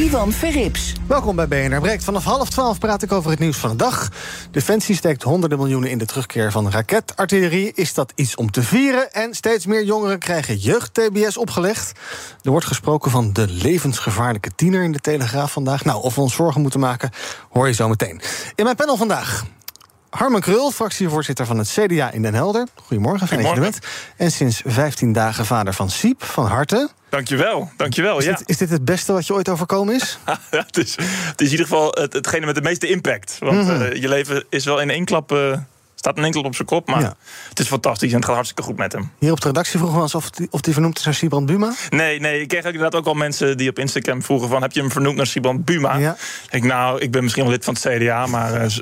Ivan Verrips. Welkom bij BNR Breekt. Vanaf half twaalf praat ik over het nieuws van de dag. Defensie steekt honderden miljoenen in de terugkeer van raketartillerie. Is dat iets om te vieren? En steeds meer jongeren krijgen jeugd-TBS opgelegd. Er wordt gesproken van de levensgevaarlijke tiener in de Telegraaf vandaag. Nou, of we ons zorgen moeten maken, hoor je zo meteen. In mijn panel vandaag Harmen Krul, fractievoorzitter van het CDA in Den Helder. Goedemorgen, fijn dat je er bent. En sinds 15 dagen vader van Siep, van harte. Dankjewel, dankjewel. Is, ja. dit, is dit het beste wat je ooit overkomen is? ja, het, is het is in ieder geval het, hetgene met de meeste impact. Want Mhm. eh, je leven is wel in één klap... eh, staat één klap op zijn kop, maar Ja. het is fantastisch en het gaat hartstikke goed met hem. Hier op de redactie vroegen we ons of die, of die vernoemd is naar Siebrand Buma. Nee, nee, ik kreeg ook inderdaad ook al mensen die op Instagram vroegen van... heb je hem vernoemd naar Sibrand Buma? Ja. Ik, nou, ik ben misschien wel lid van het CDA, maar eh, zo-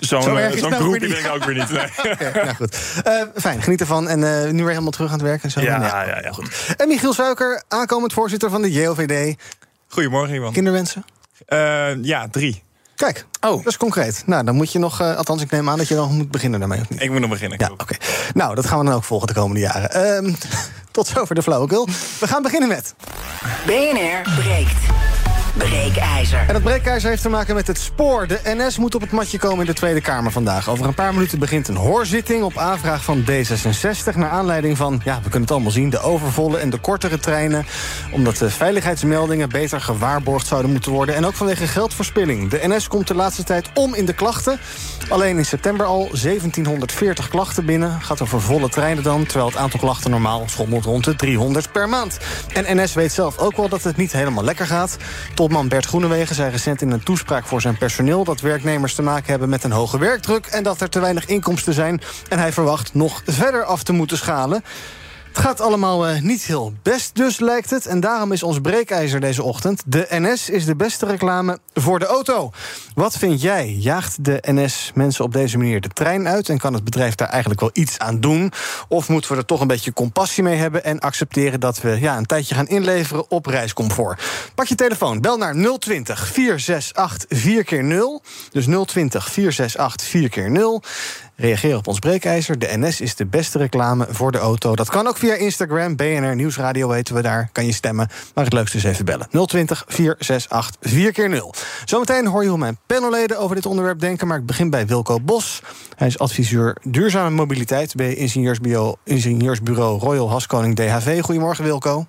zo'n Zo eh, ben niet. ik ook weer niet. Nee. Nou goed. Eh, fijn, geniet ervan. En eh, nu weer helemaal terug aan het werk en zo. Ja, Nee, ja, ja, goed. En Michiel Suiker, aankomend voorzitter van de JOVD. Goedemorgen, Ivan. Kinderwensen? Eh, ja, drie. Kijk, Oh. dat is concreet. Nou, dan moet je nog, eh, althans ik neem aan dat je dan moet beginnen daarmee. Of niet? Ik moet nog beginnen. Ja, oké. Nou, dat gaan we dan ook volgen de komende jaren. Ehm, tot zover de flauwekul. We gaan beginnen met... BNR breekt. Breekijzer. En dat breekijzer heeft te maken met het spoor. De NS moet op het matje komen in de Tweede Kamer vandaag. Over een paar minuten begint een hoorzitting op aanvraag van D66... naar aanleiding van, ja, we kunnen het allemaal zien... de overvolle en de kortere treinen... omdat de veiligheidsmeldingen beter gewaarborgd zouden moeten worden... en ook vanwege geldverspilling. De NS komt de laatste tijd om in de klachten. Alleen in september al 1740 klachten binnen. Gaat over volle treinen dan, terwijl het aantal klachten normaal schommelt rond de 300 per maand. En NS weet zelf ook wel dat het niet helemaal lekker gaat. Topman Bert Groenewegen zei recent in een toespraak voor zijn personeel... dat werknemers te maken hebben met een hoge werkdruk... en dat er te weinig inkomsten zijn. En hij verwacht nog verder af te moeten schalen. Het gaat allemaal eh, niet heel best dus, lijkt het. En daarom is ons breekijzer deze ochtend... de NS is de beste reclame voor de auto. Wat vind jij? Jaagt de NS mensen op deze manier de trein uit... en kan het bedrijf daar eigenlijk wel iets aan doen? Of moeten we er toch een beetje compassie mee hebben... en accepteren dat we ja, een tijdje gaan inleveren op reiscomfort? Pak je telefoon, bel naar 020 468 4x0. Dus 020 468 4x0. Reageer op ons breekijzer. De NS is de beste reclame voor de auto. Dat kan ook via Instagram. BNR Nieuwsradio weten we daar. Kan je stemmen. Maar het leukste is even bellen. 020 468 4x0. Zometeen hoor je hoe mijn panelleden over dit onderwerp denken. Maar ik begin bij Wilco Bos. Hij is adviseur duurzame mobiliteit bij ingenieursbureau, Royal Haskoning DHV. Goedemorgen Wilco.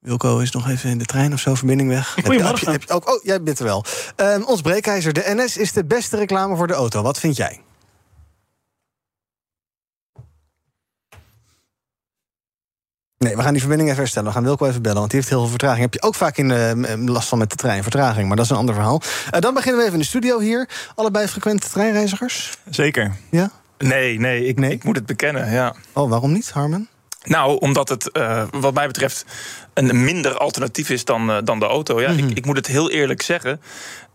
Wilco is nog even in de trein of zo, verbinding weg. Goedemorgen. Heb je- heb je- ook, oh, jij bent er wel. Ehm, ons breekijzer, de NS is de beste reclame voor de auto. Wat vind jij? Nee, we gaan die verbinding even herstellen. We gaan Wilco even bellen, want die heeft heel veel vertraging. Heb je ook vaak in last van met de trein, vertraging. Maar dat is een ander verhaal. Eh, dan beginnen we even in de studio hier. Allebei frequente treinreizigers? Zeker. Ja? Nee, nee ik, Nee? ik moet het bekennen, ja. Oh, waarom niet, Harmen? Nou, omdat het eh, wat mij betreft een minder alternatief is dan, eh, dan de auto. Ja, Mhm. ik, ik moet het heel eerlijk zeggen.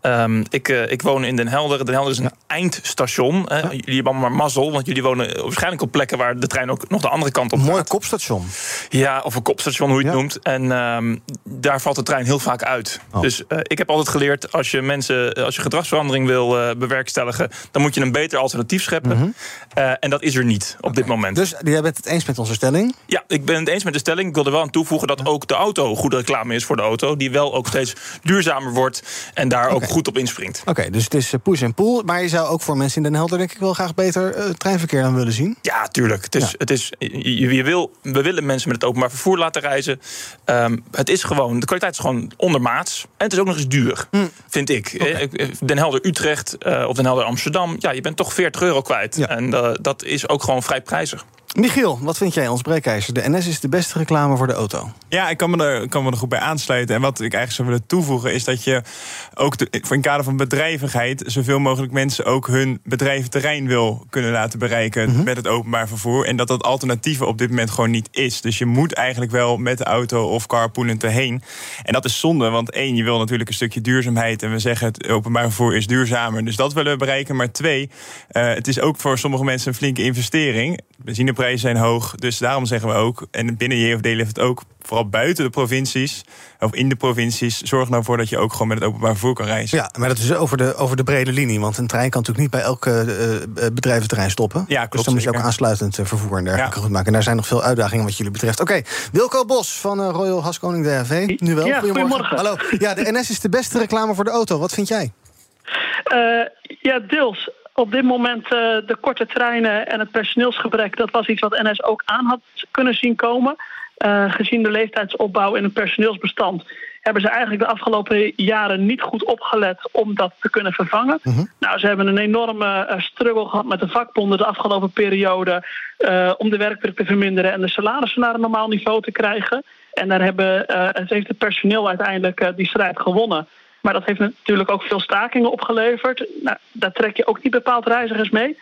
Ehm, ik, eh, ik woon in Den Helder. Den Helder is een eindstation. hè. Jullie hebben allemaal maar mazzel, want jullie wonen waarschijnlijk op plekken waar de trein ook nog de andere kant op Mooi gaat. kopstation. Ja, of een kopstation, hoe je het Ja. noemt. En ehm, daar valt de trein heel vaak uit. Oh. Dus eh, ik heb altijd geleerd, als je mensen, als je gedragsverandering wil eh, bewerkstelligen, dan moet je een beter alternatief scheppen. Eh, en dat is er niet op dit moment. Dus jij bent het eens met onze stelling? Ja, ik ben het eens met de stelling. Ik wil er wel aan toevoegen dat ook de auto goede reclame is voor de auto. Die wel ook steeds duurzamer wordt en daar ook. Goed op inspringt. Oké, dus het is eh, push en pull. Maar je zou ook voor mensen in Den Helder denk ik wel graag beter eh, treinverkeer dan willen zien. Ja, tuurlijk. Het is, Ja. Het is, je, je wil, we willen mensen met het openbaar vervoer laten reizen. Ehm, het is gewoon, de kwaliteit is gewoon ondermaats. En het is ook nog eens duur, vind ik. Eh, Den Helder Utrecht of Den Helder Amsterdam. Ja, je bent toch 40 euro kwijt. Ja. En dat is ook gewoon vrij prijzig. Michiel, wat vind jij ons breekijzer? De NS is de beste reclame voor de auto. Ja, ik kan me, er, kan me er goed bij aansluiten. En wat ik eigenlijk zou willen toevoegen is dat je ook de, in kader van bedrijvigheid zoveel mogelijk mensen ook hun bedrijventerrein wil kunnen laten bereiken Mhm. met het openbaar vervoer. En dat dat alternatieven op dit moment gewoon niet is. Dus je moet eigenlijk wel met de auto of carpoolen erheen. En dat is zonde, want één, je wil natuurlijk een stukje duurzaamheid. En we zeggen het openbaar vervoer is duurzamer. Dus dat willen we bereiken. Maar twee, eh, het is ook voor sommige mensen een flinke investering. Zijn hoog. Dus daarom zeggen we ook, en binnen JFD heeft het ook, vooral buiten de provincies, of in de provincies, zorg nou voor dat je ook gewoon met het openbaar vervoer kan reizen. Ja, maar dat is over de, over de brede linie. Want een trein kan natuurlijk niet bij elk eh, eh, bedrijventerrein stoppen. Ja, klopt, dus dan moet je ook aansluitend eh, vervoer en dergelijke Ja. goed maken. En daar zijn nog veel uitdagingen wat jullie betreft. Oké, Wilco Bos van Royal Haskoning DHV. Nu wel. Ja, goedemorgen. Hallo. Ja, de NS is de beste reclame voor de auto. Wat vind jij? Eh, ja, deels. Op dit moment eh, de korte treinen en het personeelsgebrek... dat was iets wat NS ook aan had kunnen zien komen. Eh, gezien de leeftijdsopbouw in het personeelsbestand... hebben ze eigenlijk de afgelopen jaren niet goed opgelet om dat te kunnen vervangen. Nou, ze hebben een enorme eh, struggle gehad met de vakbonden de afgelopen periode... om de werkdruk te verminderen en de salarissen naar een normaal niveau te krijgen. En daar hebben, het heeft het personeel uiteindelijk die strijd gewonnen... Maar dat heeft natuurlijk ook veel stakingen opgeleverd. Nou, daar trek je ook niet bepaald reizigers mee.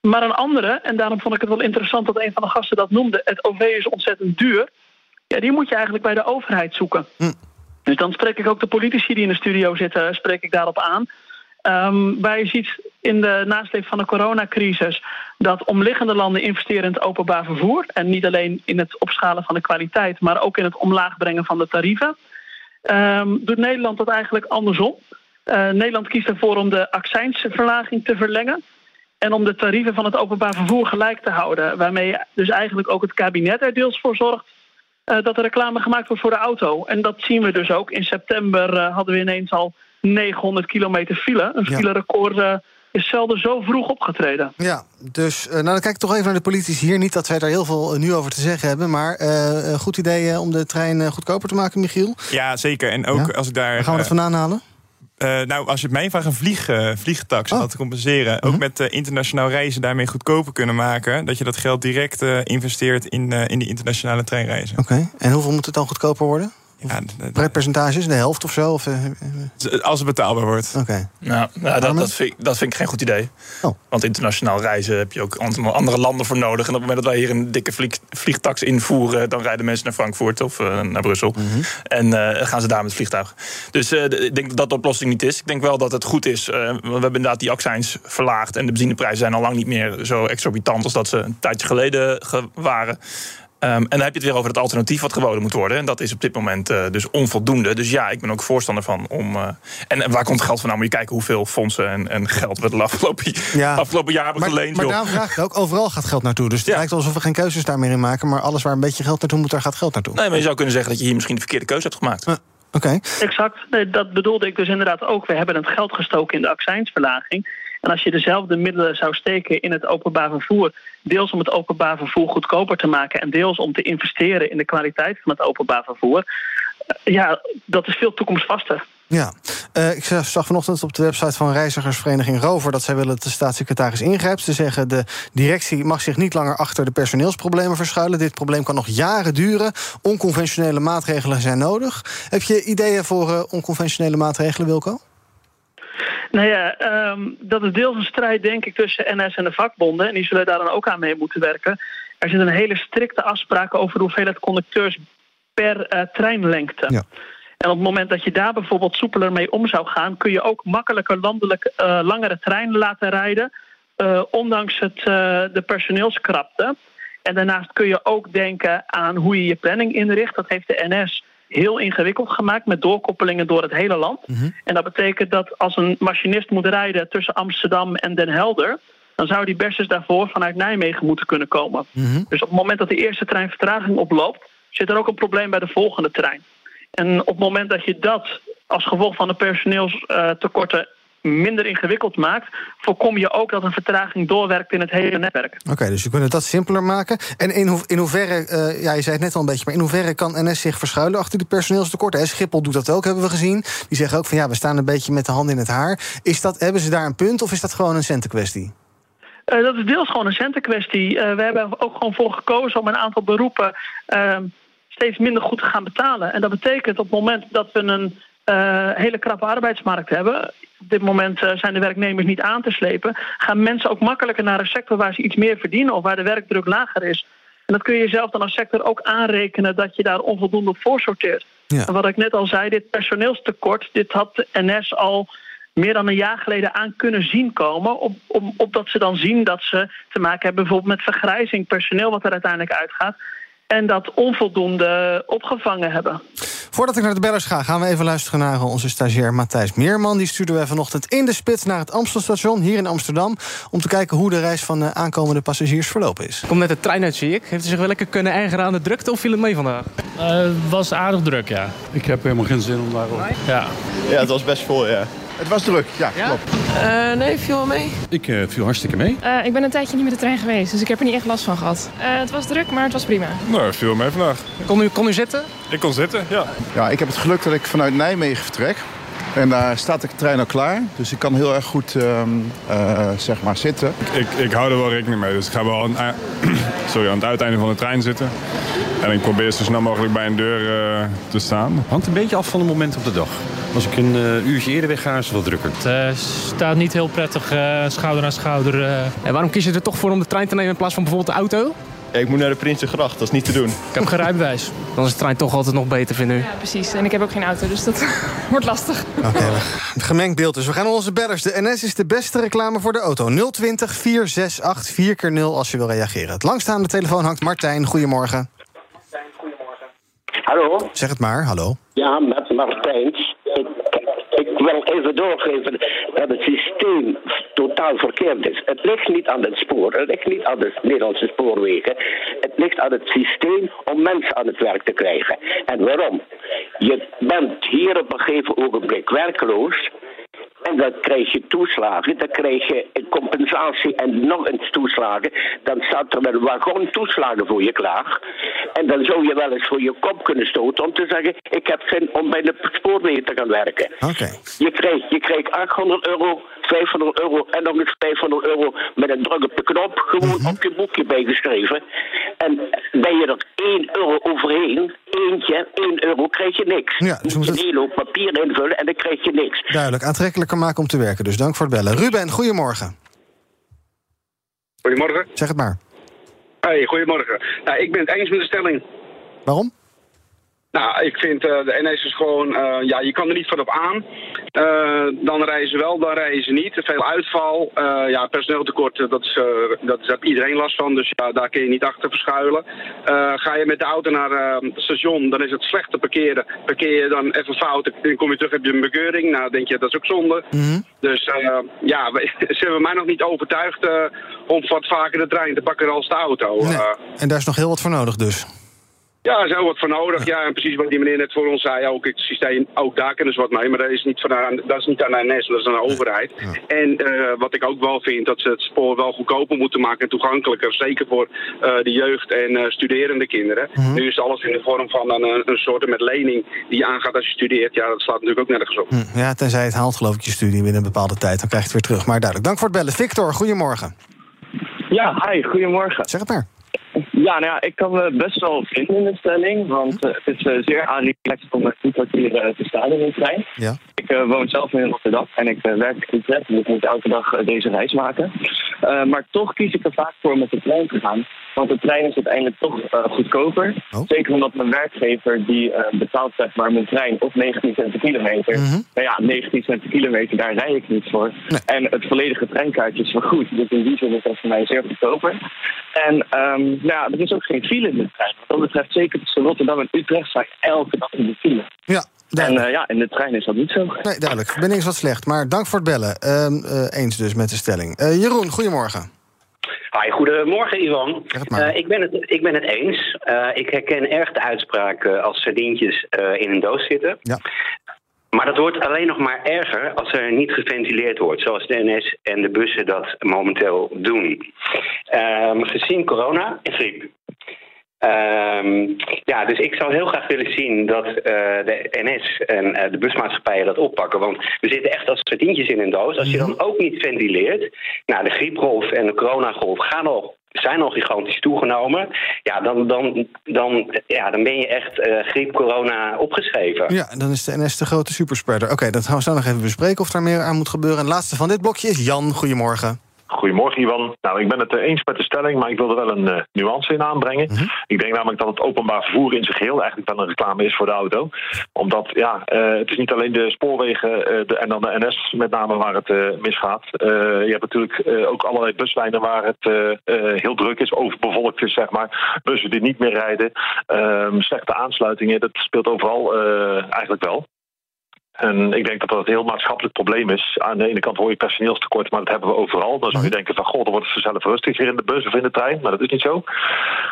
Maar een andere, en daarom vond ik het wel interessant dat een van de gasten dat noemde: het OV is ontzettend duur. Ja, die moet je eigenlijk bij de overheid zoeken. Dus dan spreek ik ook de politici die in de studio zitten, spreek ik daarop aan. Ehm, waar je ziet in de nasleep van de coronacrisis dat omliggende landen investeren in het openbaar vervoer. En niet alleen in het opschalen van de kwaliteit, maar ook in het omlaag brengen van de tarieven. Ehm, doet Nederland dat eigenlijk andersom. Eh, Nederland kiest ervoor om de accijnsverlaging te verlengen. En om de tarieven van het openbaar vervoer gelijk te houden. Waarmee dus eigenlijk ook het kabinet er deels voor zorgt eh, dat er reclame gemaakt wordt voor de auto. En dat zien we dus ook. In september eh, hadden we ineens al 900 kilometer file. Een Ja. filerecord eh, is zelden zo vroeg opgetreden. Ja, dus eh, nou, dan kijk ik toch even naar de politici hier. Niet dat wij daar heel veel eh, nu over te zeggen hebben. Maar eh, een goed idee om de trein goedkoper te maken, Michiel. Ja, zeker. En ook Ja? als ik daar. Waar gaan we dat vandaan halen? Eh, nou, als je het mij vraagt, een vlieg, eh, vliegtax Oh. dat te compenseren. Ook met eh, internationaal reizen daarmee goedkoper kunnen maken. Dat je dat geld direct eh, investeert in, eh, in die internationale treinreizen. Oké, en hoeveel moet het dan goedkoper worden? Ja, d- Percentages, de helft of zo? Of, eh, eh, als het betaalbaar wordt. Oké. Nou, nou, dat, dat, vind ik, dat vind ik geen goed idee. Oh. Want internationaal reizen heb je ook an- andere landen voor nodig. En op het moment dat wij hier een dikke vlieg, vliegtax invoeren... dan rijden mensen naar Frankfurt of eh, naar Brussel. Mhm. En eh, gaan ze daar met het vliegtuig. Dus eh, ik denk dat dat de oplossing niet is. Ik denk wel dat het goed is. eh, want we hebben inderdaad die accijns verlaagd... en de benzineprijzen zijn al lang niet meer zo exorbitant... als dat ze een tijdje geleden ge- waren... Ehm, en dan heb je het weer over het alternatief wat geboden moet worden. En dat is op dit moment eh, dus onvoldoende. Dus ja, ik ben ook voorstander van om. eh, en, en waar komt het geld vandaan? Moet je kijken hoeveel fondsen en, en geld we de afgelopen, Ja. afgelopen jaar hebben Maar, geleend. maar joh. daarom vraag ik ook, overal gaat geld naartoe. Dus het Ja. lijkt alsof we geen keuzes daar meer in maken. Maar alles waar een beetje geld naartoe moet, daar gaat geld naartoe. Nee, maar je zou kunnen zeggen dat je hier misschien de verkeerde keuze hebt gemaakt. Ja. Oké. Exact. Nee, dat bedoelde ik dus inderdaad ook. We hebben het geld gestoken in de accijnsverlaging. En als je dezelfde middelen zou steken in het openbaar vervoer, deels om het openbaar vervoer goedkoper te maken en deels om te investeren in de kwaliteit van het openbaar vervoer, eh, ja, dat is veel toekomstvaster. Ja, Eh, ik zag vanochtend op de website van reizigersvereniging Rover... dat zij willen dat de staatssecretaris ingrijpt. Ze zeggen de directie mag zich niet langer achter de personeelsproblemen verschuilen. Dit probleem kan nog jaren duren. Onconventionele maatregelen zijn nodig. Heb je ideeën voor eh, onconventionele maatregelen, Wilco? Nou ja, ehm, dat is deels een strijd, denk ik, tussen NS en de vakbonden. En die zullen daar dan ook aan mee moeten werken. Er zit een hele strikte afspraak over de hoeveelheid conducteurs per eh, treinlengte. Ja. En op het moment dat je daar bijvoorbeeld soepeler mee om zou gaan, kun je ook makkelijker landelijk eh, langere treinen laten rijden. eh, ondanks het, de personeelskrapte. En daarnaast kun je ook denken aan hoe je je planning inricht. Dat heeft de NS heel ingewikkeld gemaakt met doorkoppelingen door het hele land. En dat betekent dat als een machinist moet rijden tussen Amsterdam en Den Helder, dan zou die best eens daarvoor vanuit Nijmegen moeten kunnen komen. Dus op het moment dat de eerste trein vertraging oploopt, zit er ook een probleem bij de volgende trein. En op het moment dat je dat als gevolg van de personeelstekorten minder ingewikkeld maakt, voorkom je ook dat een vertraging doorwerkt in het hele netwerk. Oké, dus we kunnen dat simpeler maken. En in, ho in hoeverre, eh, ja, je zei het net al een beetje... maar in hoeverre kan NS zich verschuilen achter die personeelstekorten? Hè, Schiphol doet dat ook, hebben we gezien. Die zeggen ook van ja, we staan een beetje met de handen in het haar. Is dat, hebben ze daar een punt of is dat gewoon een centenkwestie? Uh, dat is deels gewoon een centenkwestie. Uh, we hebben ook gewoon voor gekozen om een aantal beroepen uh, steeds minder goed te gaan betalen. En dat betekent op het moment dat we een hele krappe arbeidsmarkt hebben. Op dit moment zijn de werknemers niet aan te slepen. Gaan mensen ook makkelijker naar een sector waar ze iets meer verdienen of waar de werkdruk lager is. En dat kun je zelf dan als sector ook aanrekenen dat je daar onvoldoende op voorsorteert. Ja. En wat ik net al zei, dit personeelstekort, dit had de NS al meer dan een jaar geleden aan kunnen zien komen. Op, op, ze dan zien dat ze te maken hebben bijvoorbeeld met vergrijzing personeel wat er uiteindelijk uitgaat. En dat onvoldoende opgevangen hebben. Voordat ik naar de bellers ga, gaan we even luisteren naar onze stagiair Matthijs Meerman. Die stuurden we vanochtend in de spits naar het Amstelstation hier in Amsterdam. Om te kijken hoe de reis van de aankomende passagiers verlopen is. Komt net de trein uit, zie ik. Heeft u zich wel lekker kunnen ergeren aan de drukte of viel het mee vandaag? Uh, het was aardig druk, ja. Ik heb helemaal geen zin om daarop. Ja. ja, het was best vol, ja. Het was druk, ja, klopt. Uh, nee, viel wel mee. Ik uh, viel hartstikke mee. Uh, ik ben een tijdje niet met de trein geweest, dus ik heb er niet echt last van gehad. het was druk, maar het was prima. Nou, viel mee vandaag. Kon u, kon u zitten? Ik kon zitten, ja. Ja, ik heb het geluk dat ik vanuit Nijmegen vertrek. En daar staat de trein al klaar. Dus ik kan heel erg goed uh, zeg maar zitten. Ik, ik hou er wel rekening mee. Dus ik ga wel aan, sorry, aan het uiteinde van de trein zitten. En ik probeer zo snel mogelijk bij een deur uh, te staan. Hangt een beetje af van het moment op de dag. Als ik een uh, uurtje eerder wegga, is het wat drukker. Het staat niet heel prettig, schouder aan schouder. En waarom kies je er toch voor om de trein te nemen in plaats van bijvoorbeeld de auto? Ja, ik moet naar de Prinsengracht, dat is niet te doen. Ik heb geen rijbewijs. Dan is de trein toch altijd nog beter, vind u? Ja, precies. En ik heb ook geen auto, dus dat wordt lastig. Oké, okay, gemengd beeld dus. We gaan naar onze bellers. De NS is de beste reclame voor de auto. 020 468 4 keer 0 als je wil reageren. Het langstaande telefoon hangt Martijn. Goedemorgen. Hallo? Zeg het maar, hallo. Ja, met Martijn. Ik ik wil even doorgeven dat het systeem totaal verkeerd is. Het ligt niet aan het spoor, het ligt niet aan de Nederlandse spoorwegen. Het ligt aan het systeem om mensen aan het werk te krijgen. En waarom? Je bent hier op een gegeven ogenblik werkloos. En dan krijg je toeslagen, dan krijg je compensatie en nog eens toeslagen. Dan staat er een wagon toeslagen voor je klaar. En dan zou je wel eens voor je kop kunnen stoten om te zeggen... ik heb zin om bij de spoorwegen te gaan werken. Oké. Je, krijgt, je krijgt 800 euro, 500 euro en nog eens 500 euro... met een druk op de knop gewoon op je boekje bijgeschreven. En ben je er 1 euro overheen, eentje, 1 euro, krijg je niks. Ja, dus moet je een hele hoop papier invullen en dan krijg je niks. Duidelijk, aantrekkelijker maken om te werken. Dus dank voor het bellen. Ruben, goedemorgen. Goedemorgen. Zeg het maar. Hey, goedemorgen. Nou, ik ben het eens met de stelling. Waarom? Nou, ik vind uh, de NS is gewoon, uh, ja, je kan er niet van op aan. Uh, dan ze wel, dan ze niet. Veel uitval. ja, personeeltekort, dat, is, dat is, iedereen last van. Dus ja, daar kun je niet achter verschuilen. ga je met de auto naar het station, dan is het slecht te parkeren. Parkeer je dan even fout, dan kom je terug, heb je een bekeuring. Nou, denk je, dat is ook zonde. Mm Dus ja, ze hebben mij nog niet overtuigd om wat vaker de trein te pakken als de auto. Nee. en daar is nog heel wat voor nodig dus. Ja, er is heel wat voor nodig. Ja, en precies wat die meneer net voor ons zei, ook het systeem, ook daar kunnen ze wat mee. Maar dat is niet, van, dat is niet aan de NS, dat is aan de overheid. En uh, wat ik ook wel vind, dat ze het spoor wel goedkoper moeten maken en toegankelijker. Zeker voor uh, de jeugd en uh, studerende kinderen. Mhm. Nu is alles in de vorm van een, een soort met lening die je aangaat als je studeert. Ja, dat slaat natuurlijk ook nergens op. Hm, ja, tenzij het haalt geloof ik je studie binnen een bepaalde tijd. Dan krijg je het weer terug. Maar duidelijk, dank voor het bellen. Victor, goedemorgen. Ja, hi, goedemorgen. Zeg het maar. Ja, nou ja, ik kan me best wel vinden in de stelling. Want uh, het is uh, zeer aangelegd om een goed kwartier uh, te staan in de trein. Ja. Ik woon zelf in Rotterdam en ik werk in Utrecht. Dus ik moet elke dag deze reis maken. maar toch kies ik er vaak voor om met de trein te gaan. Want de trein is uiteindelijk toch goedkoper. Oh. Zeker omdat mijn werkgever die betaalt zeg maar mijn trein op 19 cent per kilometer. Mhm. Nou ja, 19 cent per kilometer, daar rij ik niet voor. Nee. En het volledige treinkaartje is vergoed. Dus in die zin is dat voor mij zeer goedkoper. En um, nou ja, er is ook geen file in de trein. Wat dat betreft, zeker tussen Rotterdam en Utrecht, sta ik elke dag in de file. Ja, En uh, ja, in de trein is dat niet zo. Nee, duidelijk. Verbinding is wat slecht, maar dank voor het bellen. Ehm, uh, eens dus met de stelling. Uh, Jeroen, goedemorgen. Hi, goedemorgen Ivan. Uh, ik, ben het, ik ben het eens. Uh, ik herken erg de uitspraak uh, als sardientjes in een doos zitten. Ja. Maar dat wordt alleen nog maar erger als er niet geventileerd wordt, zoals de NS en de bussen dat momenteel doen. Um, gezien corona en griep Ehm, ja, dus ik zou heel graag willen zien dat eh, de NS en eh, de busmaatschappijen dat oppakken. Want we zitten echt als sardientjes in een doos. Als je dan ook niet ventileert, nou, de griepgolf en de coronagolf gaan al zijn al gigantisch toegenomen. Ja, dan, dan, dan, ja, dan ben je echt eh griep corona opgeschreven. Ja, dan is de NS de grote superspreader. Oké, dat gaan we zo nog even bespreken of daar meer aan moet gebeuren. En het laatste van dit blokje is Jan. Goedemorgen. Goedemorgen, Ivan. Nou, ik ben het eh, eens met de stelling, maar ik wil er wel een eh, nuance in aanbrengen. Ik denk namelijk dat het openbaar vervoer in zich heel eigenlijk wel een reclame is voor de auto. Omdat, ja, eh, het is niet alleen de spoorwegen de, en dan de NS met name waar het misgaat. Je hebt natuurlijk ook allerlei buslijnen waar het heel druk is, overbevolkt is, zeg maar. Bussen die niet meer rijden. Ehm, slechte aansluitingen, dat speelt overal eigenlijk wel. En ik denk dat dat een heel maatschappelijk probleem is. Aan de ene kant hoor je personeelstekort, maar dat hebben we overal. Dan zou je denken van, goh, dan wordt het vanzelf rustiger in de bus of in de trein. Maar dat is niet zo.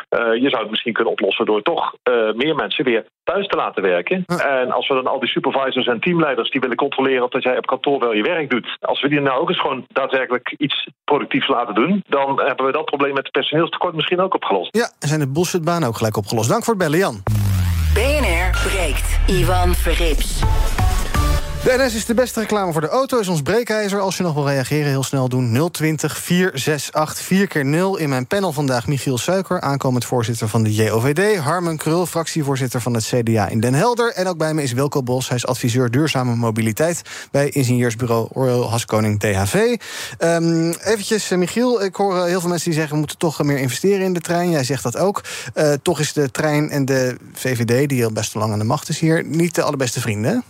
Eh, je zou het misschien kunnen oplossen door toch eh, meer mensen weer thuis te laten werken. En als we dan al die supervisors en teamleiders die willen controleren of dat jij op kantoor wel je werk doet. Als we die nou ook eens gewoon daadwerkelijk iets productiefs laten doen, dan hebben we dat probleem met het personeelstekort misschien ook opgelost. Ja, en zijn de bullshitbanen ook gelijk opgelost. Dank voor het bellen, Jan. BNR breekt. Ivan Verrips. De NS is de beste reclame voor de auto, is ons breekijzer. Als je nog wil reageren, heel snel doen. 020 468 4 keer 0 In mijn panel vandaag Michiel Suiker, aankomend voorzitter van de JOVD. Harmen Krul, fractievoorzitter van het CDA in Den Helder. En ook bij me is Wilco Bos, hij is adviseur duurzame mobiliteit... bij ingenieursbureau Oriel Haskoning DHV. Um, eventjes, eh, Michiel, ik hoor eh, heel veel mensen die zeggen... we moeten toch meer investeren in de trein. Jij zegt dat ook. Uh, toch is de trein en de VVD, die al best lang aan de macht is hier... niet de allerbeste vrienden?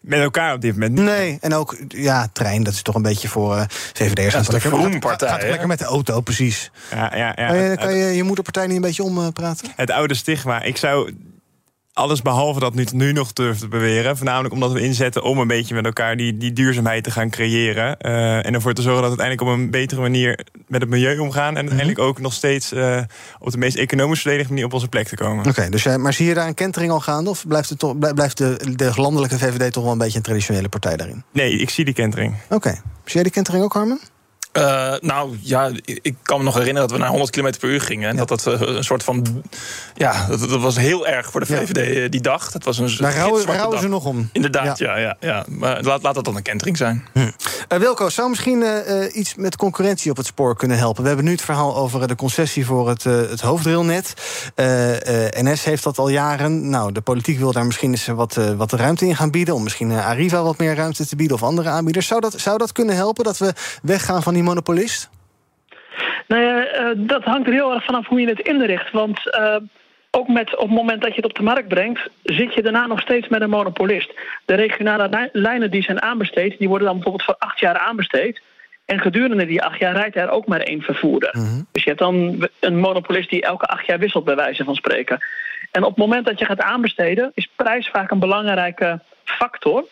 Met elkaar op dit moment. Nee, en ook, ja, trein, dat is toch een beetje voor uh, VVD'ers. Dat is lekker, vroempartij, gaat, gaat lekker met de auto, precies. Ja, ja, ja. kan je, kan je je moederpartij niet een beetje ompraten? Het oude stigma. Ik zou alles behalve dat nu, nu nog durven te beweren. Voornamelijk omdat we inzetten om een beetje met elkaar die, die duurzaamheid te gaan creëren. Uh, en ervoor te zorgen dat we uiteindelijk op een betere manier met het milieu omgaan. En uiteindelijk ook nog steeds uh, op de meest economisch verdedigde manier op onze plek te komen. Oké, okay, dus, maar zie je daar een kentering al gaande? Of blijft, het toch, blijft de, de landelijke VVD toch wel een beetje een traditionele partij daarin? Nee, ik zie die kentering. Oké. Okay. Zie jij die kentering ook, Harmen? Uh, nou ja, ik kan me nog herinneren dat we naar 100 km per uur gingen. En ja. dat dat uh, een soort van. Ja, dat, dat, was heel erg voor de VVD ja. die dag. Dat was een Daar rouwen, ze nog om. Inderdaad, ja. ja, ja, ja. Maar laat, laat dat dan een kentering zijn. Hm. Uh, Wilco, zou misschien uh, iets met concurrentie op het spoor kunnen helpen? We hebben nu het verhaal over de concessie voor het, het hoofdrailnet. NS heeft dat al jaren. Nou, de politiek wil daar misschien eens wat, wat ruimte in gaan bieden. Om misschien Arriva wat meer ruimte te bieden of andere aanbieders. Zou dat, zou dat kunnen helpen dat we weggaan van die monopolist? Nou ja, uh, dat hangt er heel erg vanaf hoe je het inricht. Want uh, ook met, op het moment dat je het op de markt brengt, zit je daarna nog steeds met een monopolist. De regionale lijnen die zijn aanbesteed, die worden dan bijvoorbeeld voor acht jaar aanbesteed. En gedurende die acht jaar rijdt er ook maar één vervoerder. Mm -hmm. Dus je hebt dan een monopolist die elke acht jaar wisselt, bij wijze van spreken. En op het moment dat je gaat aanbesteden, is prijs vaak een belangrijke factor.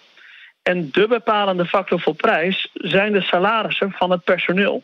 En de bepalende factor voor prijs zijn de salarissen van het personeel.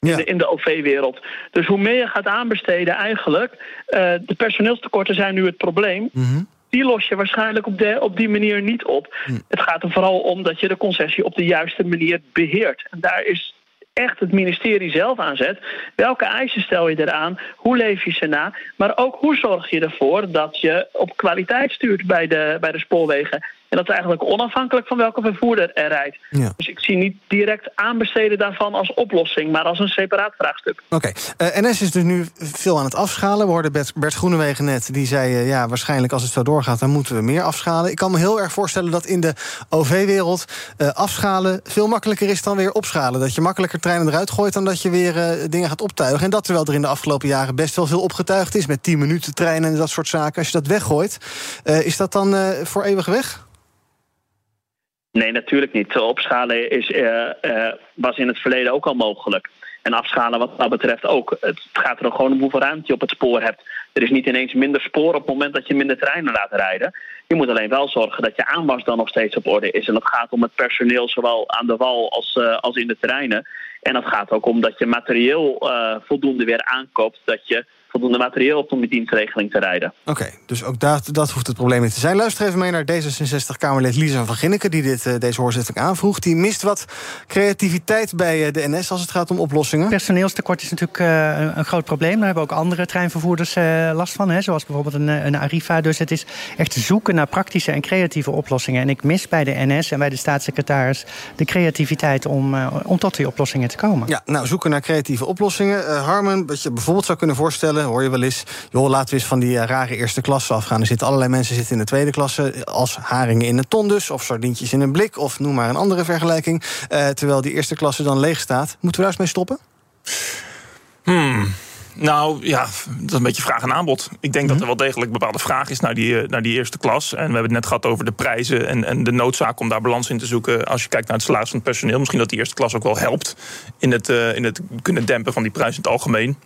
Ja. In de, in de OV-wereld. Dus hoe meer je gaat aanbesteden eigenlijk... Uh, de personeelstekorten zijn nu het probleem... Mm -hmm. Die los je waarschijnlijk op, de, op die manier niet op. Mm. Het gaat er vooral om dat je de concessie op de juiste manier beheert. En daar is echt het ministerie zelf aan zet. Welke eisen stel je eraan? Hoe leef je ze na? Maar ook hoe zorg je ervoor dat je op kwaliteit stuurt bij de, bij de spoorwegen? En dat is eigenlijk onafhankelijk van welke vervoerder er rijdt. Ja. Dus ik zie niet direct aanbesteden daarvan als oplossing, maar als een separaat vraagstuk. Oké, okay. uh, NS is dus nu veel aan het afschalen. We hoorden Bert, Bert Groenewegen net, die zei... Uh, ja, waarschijnlijk als het zo doorgaat, dan moeten we meer afschalen. Ik kan me heel erg voorstellen dat in de OV-wereld uh, afschalen... veel makkelijker is dan weer opschalen. Dat je makkelijker treinen eruit gooit dan dat je weer dingen gaat optuigen. En dat terwijl er in de afgelopen jaren best wel veel opgetuigd is... met 10 minuten treinen en dat soort zaken. Als je dat weggooit, is dat dan voor eeuwig weg? Nee, natuurlijk niet. Opschalen is, uh, uh, was in het verleden ook al mogelijk. En afschalen wat dat betreft ook. Het gaat er gewoon om hoeveel ruimte je op het spoor hebt. Er is niet ineens minder spoor op het moment dat je minder treinen laat rijden. Je moet alleen wel zorgen dat je aanwas dan nog steeds op orde is. En dat gaat om het personeel, zowel aan de wal als, uh, als in de terreinen. En dat gaat ook om dat je materieel voldoende weer aankoopt. Dat je voldoende materieel hebt om die dienstregeling te rijden. Oké, dus ook dat, dat hoeft het probleem niet te zijn. Luister even mee naar D66-Kamerlid Lisa van Ginneken... die dit, eh, deze hoorzitting aanvroeg. Die mist wat creativiteit bij eh, de NS als het gaat om oplossingen. Personeelstekort is natuurlijk uh, een groot probleem. Daar hebben ook andere treinvervoerders uh, last van. Hè, zoals bijvoorbeeld een, een Arriva. Dus het is echt zoeken naar praktische en creatieve oplossingen. En ik mis bij de NS en bij de staatssecretaris... de creativiteit om, uh, om tot die oplossingen te komen. Ja, nou, zoeken naar creatieve oplossingen. Harmen, wat je bijvoorbeeld zou kunnen voorstellen... hoor je wel eens, joh, laten we eens van die rare eerste klasse afgaan. Er zitten allerlei mensen zitten in de tweede klasse... als haringen in een ton dus, of sardientjes in een blik... of noem maar een andere vergelijking. terwijl die eerste klasse dan leeg staat. Moeten we daar eens mee stoppen? Hmm. Nou ja, dat is een beetje vraag en aanbod. Ik denk dat er wel degelijk bepaalde vraag is naar die, naar die eerste klas. En we hebben het net gehad over de prijzen en, en de noodzaak om daar balans in te zoeken. Als je kijkt naar het salaris van het personeel, misschien dat die eerste klas ook wel helpt in het, uh, in het kunnen dempen van die prijs in het algemeen.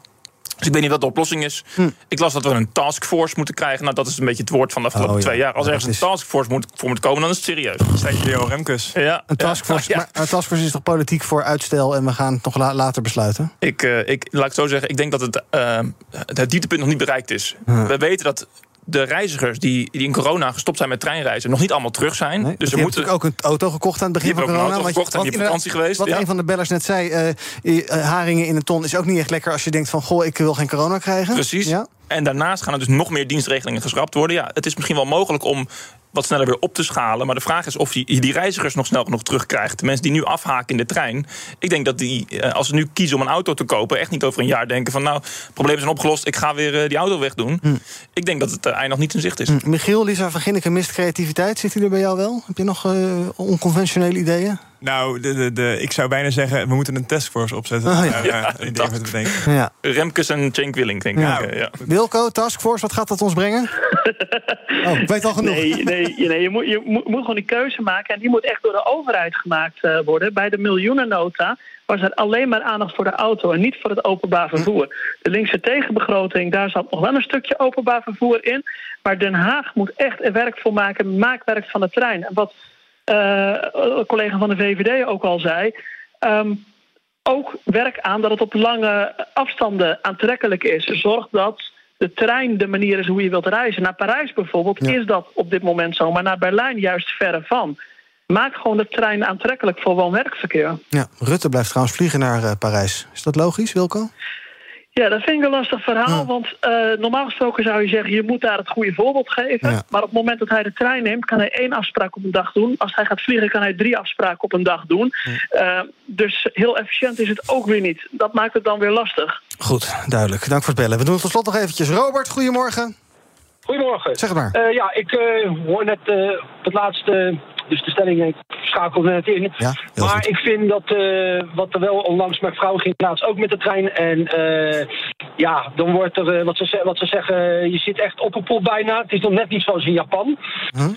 Dus ik weet niet wat de oplossing is. Hm. Ik las dat we een taskforce moeten krijgen. Nou, dat is een beetje het woord van de afgelopen Oh, ja. twee jaar. Als er Ja, ergens een taskforce moet, voor moet komen, dan is het serieus. Leo Remkes. Ja. Een taskforce, Ja. maar een taskforce is toch politiek voor uitstel... en we gaan het nog la- later besluiten? Ik, eh, ik, laat ik het zo zeggen, ik denk dat het, eh, het dieptepunt nog niet bereikt is. Hm. We weten dat de reizigers die, die in corona gestopt zijn met treinreizen... nog niet allemaal terug zijn. Dus dus je moeten... ook een auto gekocht aan het begin van corona. een auto want je- gekocht want op vakantie geweest, Wat ja. een van de bellers net zei, eh, eh, haringen in een ton is ook niet echt lekker... als je denkt van, goh, ik wil geen corona krijgen. Precies. Ja? En daarnaast gaan er dus nog meer dienstregelingen geschrapt worden. Ja, het is misschien wel mogelijk om wat sneller weer op te schalen. Maar de vraag is of je die reizigers nog snel genoeg terugkrijgt. De mensen die nu afhaken in de trein. Ik denk dat die, eh, als ze nu kiezen om een auto te kopen... echt niet over een jaar denken van... nou, problemen zijn opgelost, ik ga weer eh, die auto wegdoen. Ik denk dat het eh, eind nog niet in zicht is. Hm. Michiel, Lisa van Ginneke mist creativiteit. Zit hij er bij jou wel? Heb je nog onconventionele ideeën? Nou, de, de, de, ik zou bijna zeggen, we moeten een taskforce opzetten. Ah, ja. Ja. Ja. Remkes en Cenk Willing, denk ik. Ja. Ja. Wilco, Taskforce, wat gaat dat ons brengen? oh, ik weet al genoeg. Nee, nee, je- nee je, moet, je moet, moet gewoon die keuze maken. En die moet echt door de overheid gemaakt eh, worden. Bij de miljoenennota was er alleen maar aandacht voor de auto en niet voor het openbaar vervoer. De linkse tegenbegroting, daar zat nog wel een stukje openbaar vervoer in. Maar Den Haag moet echt er werk voor maken, maakwerk van de trein. En wat een collega van de VVD ook al zei. ehm, ook werk aan dat het op lange afstanden aantrekkelijk is. Zorg dat de trein de manier is hoe je wilt reizen. Naar Parijs bijvoorbeeld is dat op dit moment zo, maar naar Berlijn juist verre van. Maak gewoon de trein aantrekkelijk voor woon-werkverkeer. Ja, Rutte blijft trouwens vliegen naar eh, Parijs. Is dat logisch, Wilco? Ja, dat vind ik een lastig verhaal. Want eh, normaal gesproken zou je zeggen, je moet daar het goede voorbeeld geven. Ja. Maar op het moment dat hij de trein neemt, kan hij één afspraak op een dag doen. Als hij gaat vliegen, kan hij drie afspraken op een dag doen. Eh, dus heel efficiënt is het ook weer niet. Dat maakt het dan weer lastig. Goed, duidelijk. Dank voor het bellen. We doen het tot slot nog eventjes. Robert, goedemorgen. Goedemorgen. Zeg het maar. Eh, ja, ik eh, hoor net eh, op het laatste, dus de stelling, ik schakel net in. Ja, maar goed. ik vind dat eh, wat er wel onlangs met vrouwen ging laatst ook met de trein. En eh, ja, dan wordt er, eh, wat, ze, wat ze zeggen, je zit echt op een pop bijna. Het is nog net niet zoals in Japan.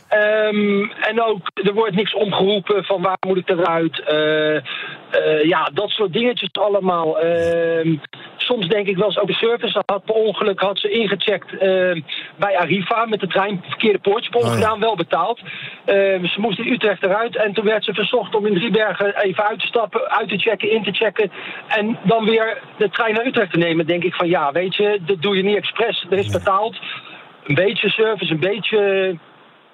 Ehm, en ook, er wordt niks omgeroepen van waar moet ik eruit. Eh, eh, ja, dat soort dingetjes allemaal. Ehm, soms denk ik wel eens ook de service. Had per ongeluk had ze ingecheckt ehm, bij Arriva met de trein. Verkeerde poortje ongeluk gedaan, wel betaald. Ze moest in Utrecht eruit. En toen werd ze verzocht om in Driebergen even uit te stappen, uit te checken, in te checken. En dan weer de trein naar Utrecht te nemen. Denk ik van ja, weet je, dat doe je niet expres. Er is betaald. Een beetje service, een beetje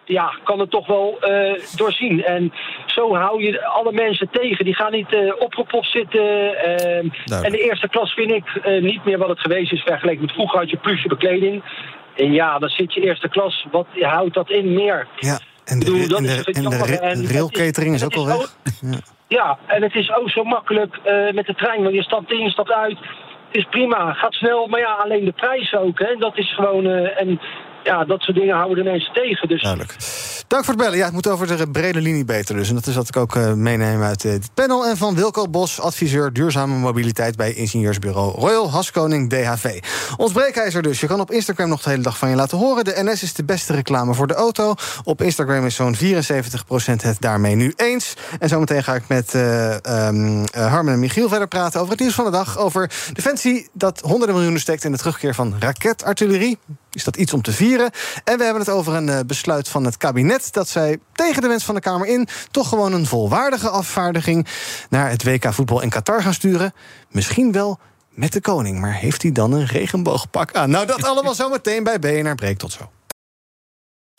ja, kan het toch wel eh, doorzien. En zo hou je alle mensen tegen. Die gaan niet eh, opgepost zitten. ehm, en de eerste klas vind ik eh, niet meer wat het geweest is vergeleken met vroeger had je pluche bekleding. En ja, dan zit je eerste klas. Wat houdt dat in meer? Ja, en de, bedoel, en is- de, en En railcatering is ook al weg. Ja. Ja, en het is ook zo makkelijk eh, met de trein. Want je stapt in, je stapt uit. Het is prima, gaat snel. Maar ja, alleen de prijs ook. Hè, dat is gewoon... eh, en ja, dat soort dingen houden de mensen tegen. Dus Duidelijk. Dank voor het bellen. Ja, het moet over de brede linie beter dus. En dat is wat ik ook eh, meeneem uit eh, dit panel. En van Wilco Bos, adviseur duurzame mobiliteit... bij ingenieursbureau Royal Haskoning DHV. Ons breekijzer dus. Je kan op Instagram nog de hele dag van je laten horen. De NS is de beste reclame voor de auto. Op Instagram is zo'n 74% het daarmee nu eens. En zometeen ga ik met eh eh, Harmen en Michiel verder praten... over het nieuws van de dag. Over Defensie dat honderden miljoenen steekt... in de terugkeer van raketartillerie. Is dat iets om te vieren? En we hebben het over een eh, besluit van het kabinet... dat zij tegen de wens van de Kamer in... toch gewoon een volwaardige afvaardiging... naar het WK voetbal in Qatar gaan sturen. Misschien wel met de koning. Maar heeft hij dan een regenboogpak aan? Nou, dat allemaal zometeen bij BNR Breek. Tot zo.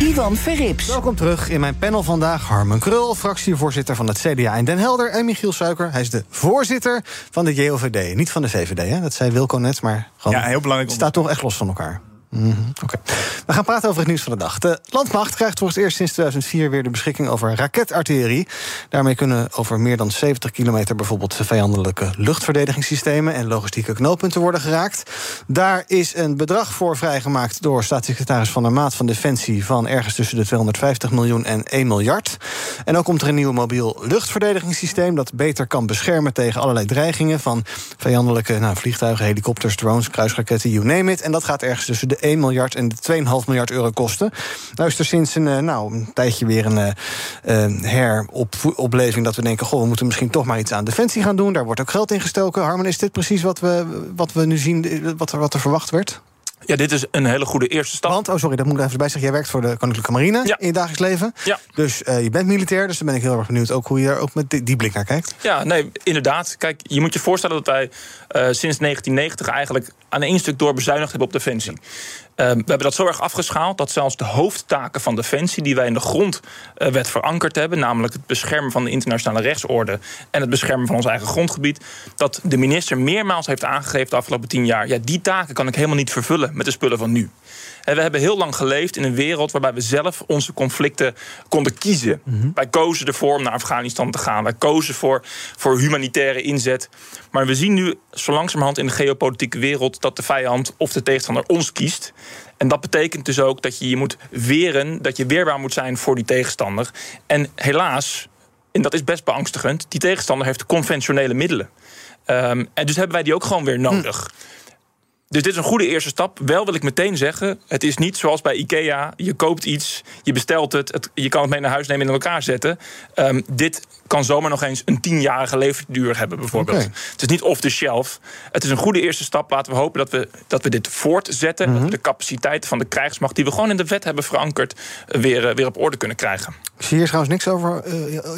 Ivan Verrips. Welkom terug in mijn panel vandaag. Harmen Krul, fractievoorzitter van het CDA in Den Helder. En Michiel Suiker, hij is de voorzitter van de JOVD. Niet van de VVD, hè? dat zei Wilco net, maar gewoon... Ja, heel belangrijk. Het staat toch echt los van elkaar. Mhm, Oké. We gaan praten over het nieuws van de dag. De landmacht krijgt voor het eerst sinds 2004 weer de beschikking over raketartillerie. Daarmee kunnen over meer dan 70 kilometer bijvoorbeeld vijandelijke luchtverdedigingssystemen en logistieke knooppunten worden geraakt. Daar is een bedrag voor vrijgemaakt door staatssecretaris Van der Maat van Defensie van ergens tussen de 250 miljoen en 1 miljard. En ook komt er een nieuw mobiel luchtverdedigingssysteem dat beter kan beschermen tegen allerlei dreigingen van vijandelijke nou, vliegtuigen, helikopters, drones, kruisraketten, you name it. En dat gaat ergens tussen de 1 miljard en de 2,5 miljard euro kosten. Nou is er sinds een, eh, nou, een tijdje weer een uh, uh, heropleving dat we denken... goh, we moeten misschien toch maar iets aan defensie gaan doen. Daar wordt ook geld in gestoken. Harman, is dit precies wat we, wat we nu zien, wat er, wat er verwacht werd? Ja, dit is een hele goede eerste stap. Want, oh sorry, dat moet ik even bij zeggen. Jij werkt voor de Koninklijke Marine Ja. in je dagelijks leven. Ja. Dus uh, je bent militair, dus dan ben ik heel erg benieuwd ook hoe je daar ook met die, die blik naar kijkt. Ja, nee, inderdaad. Kijk, je moet je voorstellen dat wij uh, sinds 1990 eigenlijk aan één stuk door bezuinigd hebben op defensie. Uh, we hebben dat zo erg afgeschaald dat zelfs de hoofdtaken van defensie, die wij in de grondwet verankerd hebben, namelijk het beschermen van de internationale rechtsorde en het beschermen van ons eigen grondgebied, dat de minister meermaals heeft aangegeven de afgelopen tien jaar: ja, die taken kan ik helemaal niet vervullen met de spullen van nu. En we hebben heel lang geleefd in een wereld waarbij we zelf onze conflicten konden kiezen. Mm -hmm. Wij kozen ervoor om naar Afghanistan te gaan. Wij kozen voor, voor humanitaire inzet. Maar we zien nu zo langzamerhand in de geopolitieke wereld dat de vijand of de tegenstander ons kiest. En dat betekent dus ook dat je je moet weren, dat je weerbaar moet zijn voor die tegenstander. En helaas, en dat is best beangstigend, die tegenstander heeft conventionele middelen. Um, en dus hebben wij die ook gewoon weer nodig. Hm. Dus dit is een goede eerste stap. Wel wil ik meteen zeggen, het is niet zoals bij IKEA. Je koopt iets, je bestelt het, het je kan het mee naar huis nemen en in elkaar zetten. Um, dit kan zomaar nog eens een tienjarige levensduur hebben, bijvoorbeeld. Okay. Het is niet off the shelf. Het is een goede eerste stap. Laten we hopen dat we, dat we dit voortzetten. Mm -hmm. Dat we de capaciteiten van de krijgsmacht, die we gewoon in de wet hebben verankerd, weer, weer op orde kunnen krijgen. Ik zie hier trouwens niks over,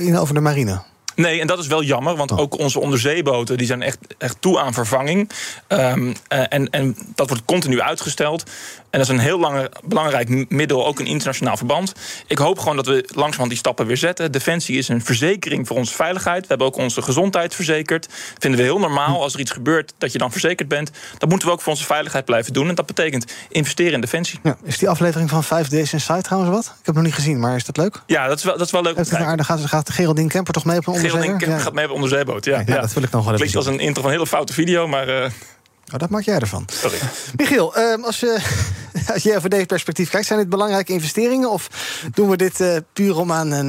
uh, over de marine. Nee, en dat is wel jammer, want ook onze onderzeeboten die zijn echt, echt toe aan vervanging. Um, en, en dat wordt continu uitgesteld. En dat is een heel lange, belangrijk middel, ook een internationaal verband. Ik hoop gewoon dat we langzamerhand die stappen weer zetten. Defensie is een verzekering voor onze veiligheid. We hebben ook onze gezondheid verzekerd. Vinden we heel normaal als er iets gebeurt dat je dan verzekerd bent. Dat moeten we ook voor onze veiligheid blijven doen. En dat betekent investeren in defensie. Ja, is die aflevering van 5 Days Inside trouwens wat? Ik heb het nog niet gezien, maar is dat leuk? Ja, dat is wel, dat is wel leuk. Daar gaat, gaat Geraldine Kemper toch mee op een Geraldine Kemper ja. gaat mee op een onderzeeboot, ja. ja, dat wil ik nog wel even Klinkt als een intro van een hele foute video, maar... Uh... Oh, dat maak jij ervan. Sorry. Michiel, uh, als je, als je deze perspectief kijkt, zijn dit belangrijke investeringen? Of doen we dit uh, puur om aan een